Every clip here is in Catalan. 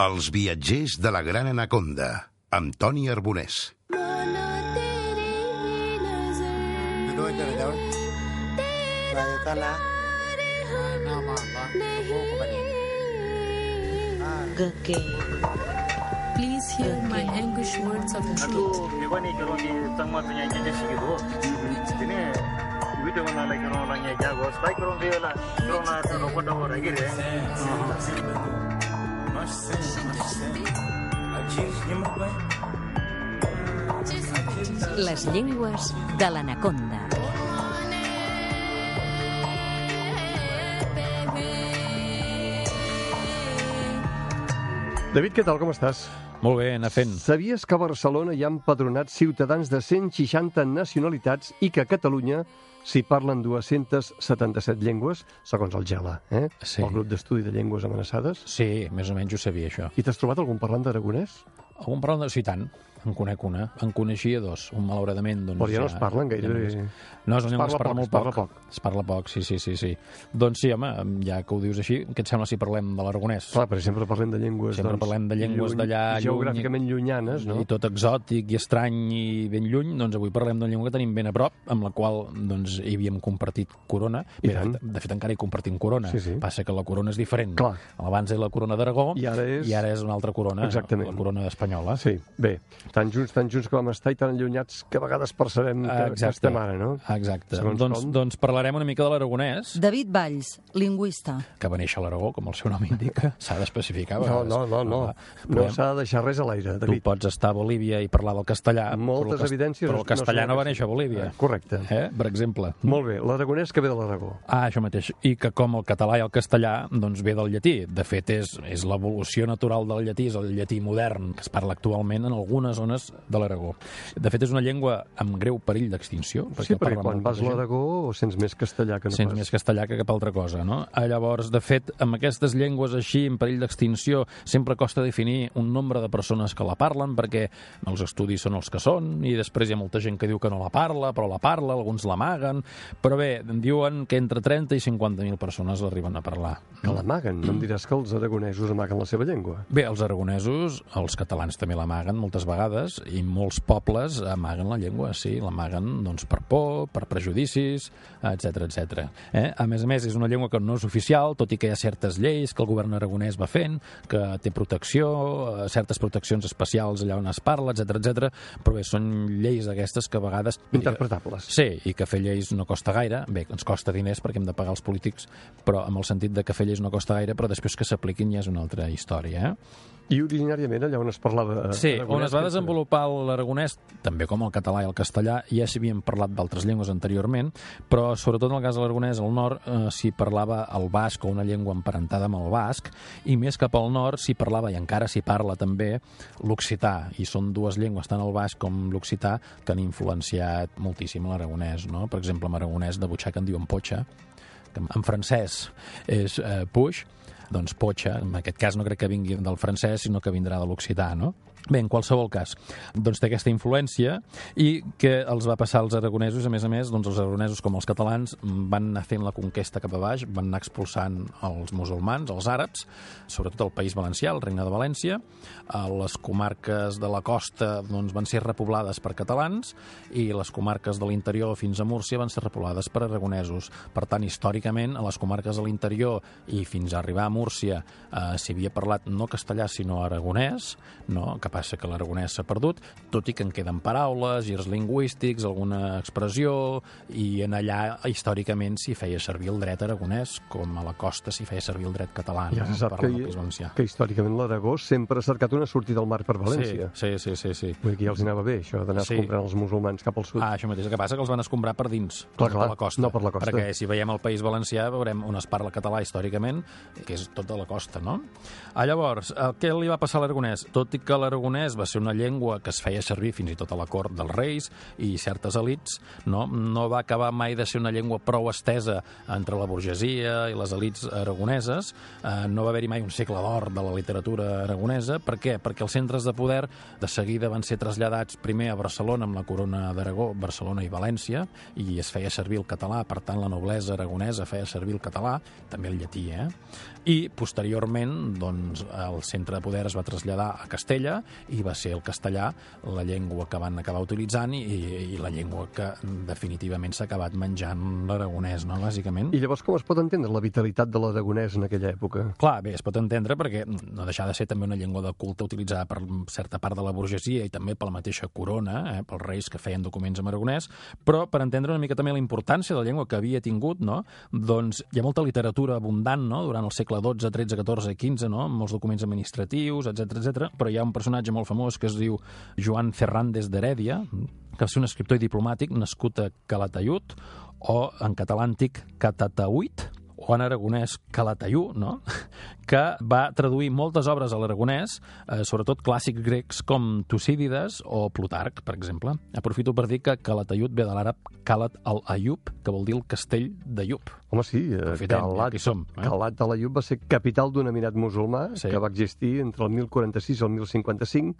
Els viatgers de la Gran Anaconda, amb Toni Arbonès. Please hear my anguish words of truth. Les llengües de l'anaconda. David, què tal, com estàs? Molt bé, anar fent. Sabies que a Barcelona hi ha empadronats ciutadans de 160 nacionalitats i que a Catalunya s'hi parlen 277 llengües, segons el GELA, eh? Sí. el grup d'estudi de llengües amenaçades. Sí, més o menys ho sabia, això. I t'has trobat algun parlant d'aragonès? Algun parlant de... Sí, tant. En conec una. En coneixia dos. Un, malauradament, doncs... Però ja no es parlen gaire ja bé. no, és- no és una llengua que es parla molt es parla poc. poc. Es parla poc, sí, sí, sí, sí. Doncs sí, home, ja que ho dius així, què et sembla si parlem de l'aragonès? Clar, perquè sempre parlem de llengües... Sempre doncs, parlem de llengües lluny- d'allà, lluny. Geogràficament llunyanes, no? I tot exòtic i estrany i ben lluny, doncs avui parlem d'una llengua que tenim ben a prop, amb la qual doncs, hi havíem compartit corona. I Bé, de, de fet, encara hi compartim corona. Sí, sí. Passa que la corona és diferent. Clar. Abans era la corona d'Aragó I ara és- i ara és una altra corona, Exactament. la corona espanyola. Sí, bé, tan junts, tan junts que vam estar i tan allunyats que a vegades percebem que, que estem ara, no? Exacte. Segons doncs, com. doncs parlarem una mica de l'aragonès, David Valls, lingüista. que va néixer a l'Aragó, com el seu nom indica. S'ha d'especificar. No, no, no, no. No s'ha de deixar res a l'aire, Tu David. pots estar a Bolívia i parlar del castellà. Moltes però evidències Però el castellà no no, va néixer a Bolívia. Eh, correcte. Eh? Per exemple. Molt bé, l'aragonès que ve de l'Aragó. Ah, això mateix. I que com el català i el castellà doncs ve del llatí. De fet, és, és l'evolució natural del llatí, és el llatí modern que es parla actualment en algunes zones de l'Aragó. De fet, és una llengua amb greu perill d'extinció. Sí, el perquè quan vas a l'Aragó sents més castellà que no Sents pas. més castellà que cap altra cosa, no? Ah, Llavors, de fet, amb aquestes llengües així, en perill d'extinció, sempre costa definir un nombre de persones que la parlen, perquè els estudis són els que són, i després hi ha molta gent que diu que no la parla, però la parla, alguns l'amaguen, però bé, diuen que entre 30 i 50.000 persones l'arriben a parlar. Que l'amaguen. No em diràs que els aragonesos amaguen la seva llengua. Bé, els aragonesos, els catalans també l'amaguen moltes vegades i molts pobles amaguen la llengua, sí, l'amaguen doncs, per por, per prejudicis, etc etc. Eh? A més a més, és una llengua que no és oficial, tot i que hi ha certes lleis que el govern aragonès va fent, que té protecció, eh, certes proteccions especials allà on es parla, etc etc. però bé, són lleis d'aquestes que a vegades... Interpretables. Sí, i que fer lleis no costa gaire. Bé, ens costa diners perquè hem de pagar els polítics, però amb el sentit de que fer lleis no costa gaire, però després que s'apliquin ja és una altra història, eh? I originàriament allà on es parlava Sí, on es va que- desenvolupar l'aragonès, també com el català i el castellà, ja s'havien parlat d'altres llengües anteriorment, però sobretot en el cas de l'aragonès, al nord eh, s'hi parlava el basc o una llengua emparentada amb el basc, i més cap al nord s'hi parlava, i encara s'hi parla també, l'occità, i són dues llengües, tant el basc com l'occità, que han influenciat moltíssim l'aragonès, no? Per exemple, en aragonès de butxaca en diuen potxa, que en francès és eh, puix, doncs potxa, en aquest cas no crec que vingui del francès, sinó que vindrà de l'occità, no? Bé, en qualsevol cas, doncs té aquesta influència i que els va passar als aragonesos, a més a més, doncs els aragonesos com els catalans van anar fent la conquesta cap a baix, van anar expulsant els musulmans, els àrabs, sobretot el País Valencià, el Regne de València, les comarques de la costa doncs, van ser repoblades per catalans i les comarques de l'interior fins a Múrcia van ser repoblades per aragonesos. Per tant, històricament, a les comarques de l'interior i fins a arribar a Múrcia eh, s'hi havia parlat no castellà sinó aragonès, no? que passa que l'aragonès s'ha perdut, tot i que en queden paraules, girs lingüístics, alguna expressió, i en allà històricament s'hi feia servir el dret aragonès, com a la costa s'hi feia servir el dret català, Ja se sap que, hi- que històricament l'Aragó sempre ha cercat una sortida al mar per València. Sí, sí, sí, sí, sí. Vull dir que ja els anava bé, això d'anar Sí. comprant els musulmans cap al sud. Ah, això mateix. El que passa que els van escombrar per dins, Clar, no clar, per la costa. no per la costa. Perquè si veiem el País Valencià veurem on es parla català històricament, que és tota la costa, no? Ah, llavors, el que li va passar a l'aragonès? Tot i que l'aragonès l'aragonès va ser una llengua que es feia servir fins i tot a la cort dels reis i certes elites, no, no va acabar mai de ser una llengua prou estesa entre la burgesia i les elites aragoneses. Eh, no va haver-hi mai un segle d'or de la literatura aragonesa. Per què? Perquè els centres de poder de seguida van ser traslladats primer a Barcelona amb la corona d'Aragó, Barcelona i València, i es feia servir el català, per tant la noblesa aragonesa feia servir el català, també el llatí, eh? I posteriorment, doncs, el centre de poder es va traslladar a Castella i va ser el castellà la llengua que van acabar utilitzant i, i la llengua que definitivament s'ha acabat menjant l'aragonès, no?, bàsicament. I llavors com es pot entendre la vitalitat de l'aragonès en aquella època? Clar, bé, es pot entendre perquè no deixar de ser també una llengua de culte utilitzada per certa part de la burgesia i també per la mateixa corona, eh, pels reis que feien documents en aragonès, però per entendre una mica també la importància de la llengua que havia tingut, no? doncs hi ha molta literatura abundant no? durant el segle XII, XIII, XIV, XV, no? molts documents administratius, etc etc. però hi ha un personatge molt famós que es diu Joan Ferrandes d'Herèdia, que va ser un escriptor i diplomàtic nascut a Calatayud, o en català antic Catatauit, en aragonès Calatayú, no? que va traduir moltes obres a l'aragonès, eh, sobretot clàssics grecs com Tucídides o Plutarc, per exemple. Aprofito per dir que Calatayud ve de l'àrab Calat al-Ayub, que vol dir el castell d'Ayub. Home, sí, eh, Aprofitem, Calat, som, eh? Calat de l'Ayub va ser capital d'un emirat musulmà Sí. que va existir entre el 1046 i el 1055,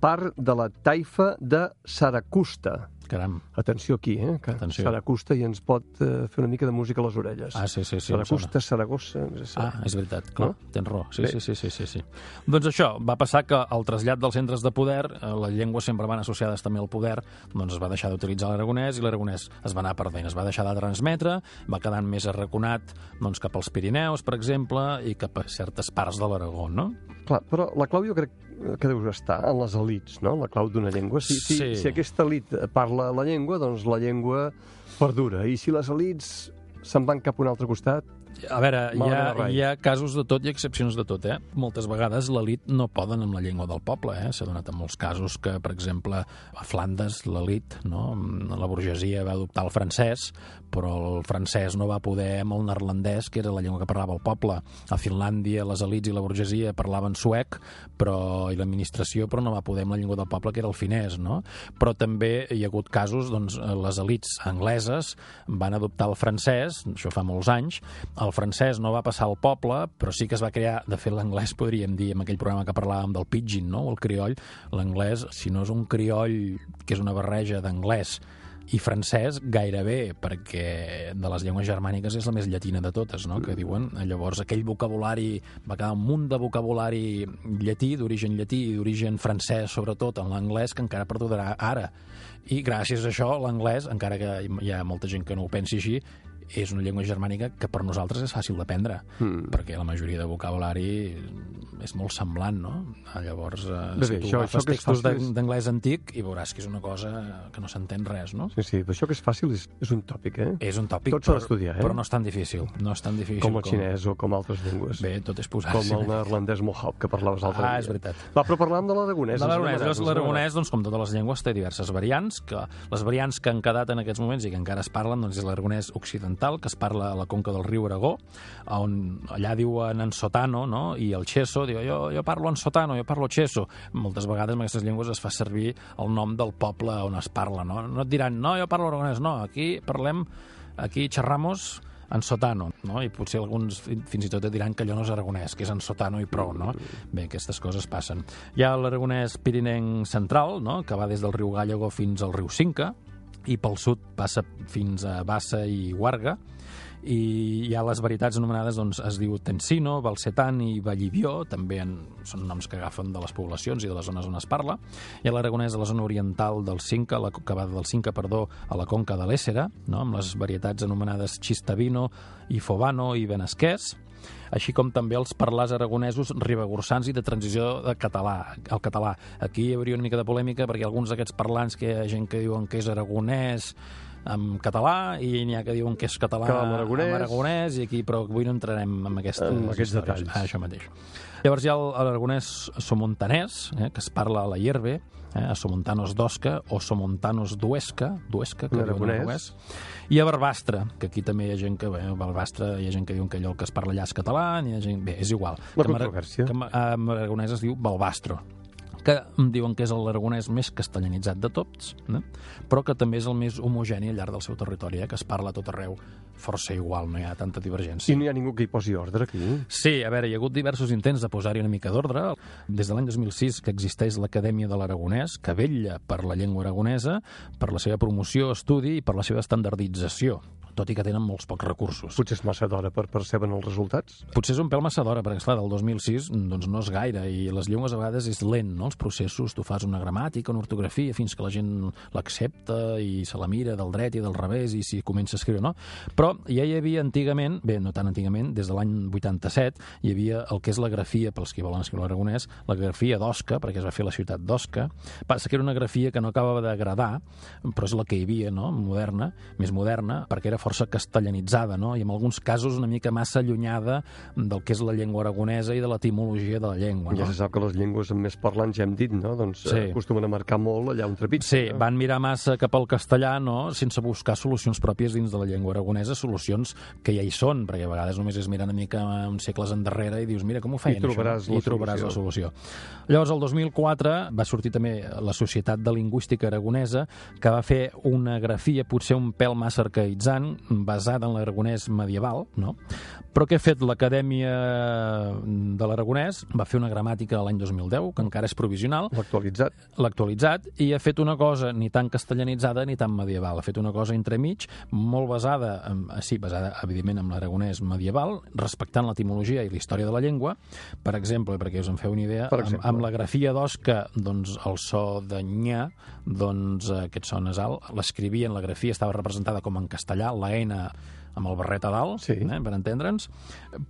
part de la taifa de Saracusta. Caram. Atenció aquí, eh? Que Atenció. Saracusta i ens pot eh, fer una mica de música a les orelles. Ah, sí, sí, sí. Saracusta, Saragossa... Ah, és veritat, clar, No? tens raó. Sí, sí, sí, sí, sí, sí. Doncs això, va passar que al trasllat dels centres de poder, eh, les llengües sempre van associades també al poder, doncs es va deixar d'utilitzar l'aragonès i l'aragonès es va anar perdent, es va deixar de transmetre, va quedant més arraconat doncs, cap als Pirineus, per exemple, i cap a certes parts de l'Aragó, no? Clar, però la clau jo crec que deu estar en les elites, no? La clau d'una llengua. Si, si, Sí. si aquesta elit parla la llengua, doncs la llengua perdura. I si les elites se'n van cap a un altre costat, A veure, hi ha, hi ha casos de tot i excepcions de tot, eh? Moltes vegades l'elit no poden amb la llengua del poble, eh? S'ha donat en molts casos que, per exemple, a Flandes, l'elit, no? La burgesia va adoptar el francès, però el francès no va poder amb el neerlandès, que era la llengua que parlava el poble. A Finlàndia, les elits i la burgesia parlaven suec, però i l'administració, però no va poder amb la llengua del poble, que era el finès, no? Però també hi ha hagut casos, doncs, les elits angleses van adoptar el francès, això fa molts anys, el francès no va passar al poble, però sí que es va crear, de fet l'anglès podríem dir, amb aquell programa que parlàvem del pidgin, no? el crioll, l'anglès, si no és un crioll que és una barreja d'anglès i francès gairebé, perquè de les llengües germàniques és la més llatina de totes, no? que diuen. Llavors aquell vocabulari, va quedar un munt de vocabulari llatí, d'origen llatí i d'origen francès, sobretot en l'anglès, que encara perdurarà ara. I gràcies a això, l'anglès, encara que hi ha molta gent que no ho pensi així, és una llengua germànica que per nosaltres és fàcil d'aprendre, Mm. perquè la majoria de vocabulari és molt semblant, no? Llavors, eh, Bé, si tu això- agafes això textos és- d'anglès antic i veuràs que és una cosa que no s'entén res, no? sí, sí, però això que és fàcil és, és un tòpic, eh? És un tòpic, Tot s'ha però, d'estudiar, eh? però no és tan difícil. No és tan difícil Com el xinès o com altres llengües. Bé, tot és com posar-s'hi. el neerlandès mohawk que parlaves l'altre dia. Ah, és veritat. Va, però parlàvem de l'aragonès. Ens l'aragonès. L'aragonès, doncs, com totes les llengües, té diverses variants, que les variants que han quedat en aquests moments i que encara es parlen doncs, és l'aragonès occidental, que es parla a la conca del riu Aragó, on allà diuen en sotano, no? i el cheso diu, jo, jo parlo en sotano, jo parlo cheso. Moltes vegades en aquestes llengües es fa servir el nom del poble on es parla, no? No et diran, no, jo parlo aragonès, no, aquí parlem, aquí xerramos en sotano, no? I potser alguns fi- fins i tot et diran que allò no és aragonès, que és en sotano i prou, no? Bé, aquestes coses passen. Hi ha l'aragonès pirinenc central, no? que va des del riu Gàllego fins al riu Cinca, i pel sud passa fins a Bassa i Guarga, i hi ha les varietats anomenades, doncs, es diu Tensino, Balsetan i Vallivió, també en, són noms que agafen de les poblacions i de les zones on es parla. Hi ha l'aragonès a la zona oriental del Cinca, la, va del Cinca, perdó, a la conca de l'Éssera, no? amb les varietats anomenades Chistavino i Fovano i Benasquès, així com també els parlars aragonesos ribagorçans i de transició de català, al català. Aquí hi hauria una mica de polèmica perquè alguns d'aquests parlants que hi ha gent que diuen que és aragonès en català i n'hi ha que diuen que és català Que amb aragonès. amb aragonès i aquí, però avui no entrarem en aquestes En aquests detalls. Ah, això mateix. Llavors hi ha l'aragonès somontanès, eh, que es parla a la Hierve, eh, a Somontanos d'Osca o Somontanos d'Uesca, d'Uesca, que En diuen en aragonès. i a Barbastre, que aquí també hi ha gent que, bé, a Barbastre hi ha gent que diu que allò que es parla allà és català, hi ha gent... Bé, és igual. La que. Que en en aragonès es diu Balbastro que em diuen que és l'aragonès més castellanitzat de tots, eh? però que també és el més homogeni al llarg del seu territori, eh? que es parla tot arreu força igual, no hi ha tanta divergència. I no hi ha ningú que hi posi ordre, aquí? Sí, a veure, hi ha hagut diversos intents de posar-hi una mica d'ordre. Des de l'any 2006 que existeix l'Acadèmia de l'Aragonès, que vetlla per la llengua aragonesa, per la seva promoció, estudi i per la seva estandardització tot i que tenen molts pocs recursos. Potser és massa d'hora per perceben els resultats? Potser és un pèl massa d'hora, perquè, esclar, del 2006 doncs no és gaire, i les llengües a vegades és lent, no? Els processos, tu fas una gramàtica, una ortografia, fins que la gent l'accepta i se la mira del dret i del revés i si comença a escriure, no? Però ja hi havia antigament, bé, no tan antigament, des de l'any 87, hi havia el que és la grafia, pels que volen escriure aragonès, la grafia d'Osca, perquè es va fer la ciutat d'Osca. Passa que era una grafia que no acabava d'agradar, però és la que hi havia, no?, moderna, més moderna, perquè era força castellanitzada, no?, i en alguns casos una mica massa allunyada del que és la llengua aragonesa i de l'etimologia de la llengua, no? Ja se sap que les llengües amb més parlants, ja hem dit, no? Doncs Sí. sí. acostumen a marcar molt allà on trepitja. Sí, no? van mirar massa cap al castellà, no?, sense buscar solucions pròpies dins de la llengua aragonesa, solucions que ja hi són, perquè a vegades només és mirar una mica uns segles endarrere i dius, mira, com ho feien, I trobaràs això? la I trobaràs solució. la solució. Llavors, el 2004 va sortir també la Societat de Lingüística Aragonesa, que va fer una grafia potser un pèl massa arcaïtzant, basada en l'aragonès medieval, no? Però què ha fet l'Acadèmia de l'Aragonès? Va fer una gramàtica l'any 2010, que encara és provisional, L'actualitzat. l'ha actualitzat i ha fet una cosa ni tan castellanitzada ni tan medieval. Ha fet una cosa entremig, molt basada, en, sí, basada evidentment en l'aragonès medieval, respectant l'etimologia i la història de la llengua. Per exemple, perquè us en feu una idea, amb, amb la grafia d'Osca, doncs el so de nya, doncs eh, aquest so nasal, l'escrivia en la grafia, estava representada com en castellà, la N amb el barret a dalt, Sí. eh, per entendre'ns,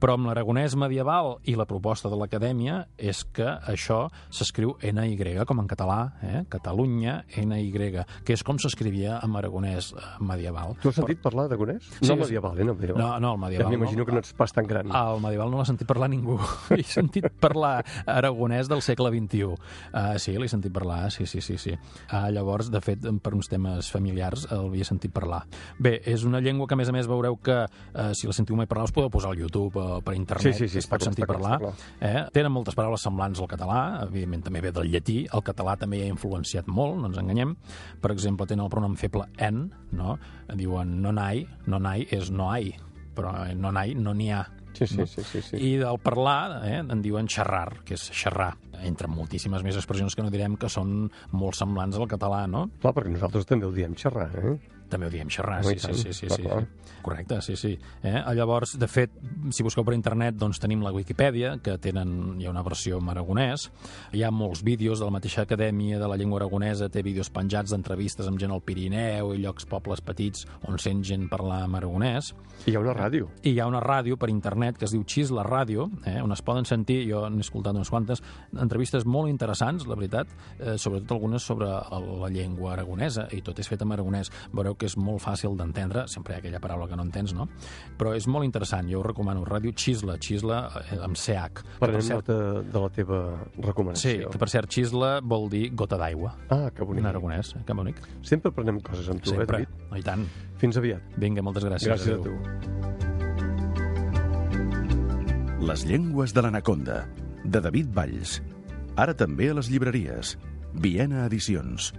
però amb l'aragonès medieval i la proposta de l'Acadèmia és que això s'escriu NY, com en català, eh? Catalunya, NY, que és com s'escrivia en aragonès eh, medieval. Tu has sentit parlar d'aragonès? Sí, no sí. medieval, eh? No, medieval. No, no, el medieval Ja m'imagino no. que no ets pas tan gran. El medieval no l'ha sentit parlar ningú. He sentit parlar aragonès del segle XXI. Uh, sí, l'he sentit parlar, sí, sí, sí. sí. Uh, llavors, de fet, per uns temes familiars el havia sentit parlar. Bé, és una llengua que, a més a més, veureu que uh, si la sentiu mai parlar us podeu posar al YouTube o per internet, Sí, sí, sí, es pot clar, sentir clar, parlar. Eh? Tenen moltes paraules semblants al català, evidentment també ve del llatí, el català també hi ha influenciat molt, no ens enganyem. Per exemple, tenen el pronom feble en, no? Diuen no n'hai, no n'hai és no hai, però eh, no n'hai no n'hi ha. Sí, sí, sí, sí, sí. I del parlar eh, en diuen xerrar, que és xerrar, entre moltíssimes més expressions que no direm que són molt semblants al català, no? Clar, perquè nosaltres també ho diem xerrar, eh? També ho diem xerrar, sí, sí, sí, sí, sí, sí. Correcte, sí, sí. Eh? Llavors, de fet, si busqueu per internet, doncs tenim la Wikipedia, que tenen, hi ha una versió en aragonès, hi ha molts vídeos de la mateixa Acadèmia de la Llengua Aragonesa, té vídeos penjats d'entrevistes amb gent al Pirineu i llocs, pobles petits, on sent gent parlar en aragonès, I hi ha una ràdio. i hi ha una ràdio per internet que es diu Xis la Ràdio, eh, on es poden sentir, jo n'he escoltat unes quantes, entrevistes molt interessants, la veritat, eh, sobretot algunes sobre la llengua aragonesa, i tot és fet en aragonès. Veureu que és molt fàcil d'entendre, sempre hi ha aquella paraula que no entens, no? Però és molt interessant, jo ho recomano. Ràdio Xisla, Xisla eh, amb CH. que per cert, nota de la teva Sí, recomanació. que per cert, Xisla vol dir gota d'aigua, Ah, que bonic. en aragonès, eh? que bonic. Sempre prenem coses amb tu, eh, Sempre. David? I tant. Fins aviat. Vinga, moltes gràcies. Gràcies a Adéu. tu. Les llengües de l'anaconda, de David Valls. Ara també a les llibreries. Viena Edicions.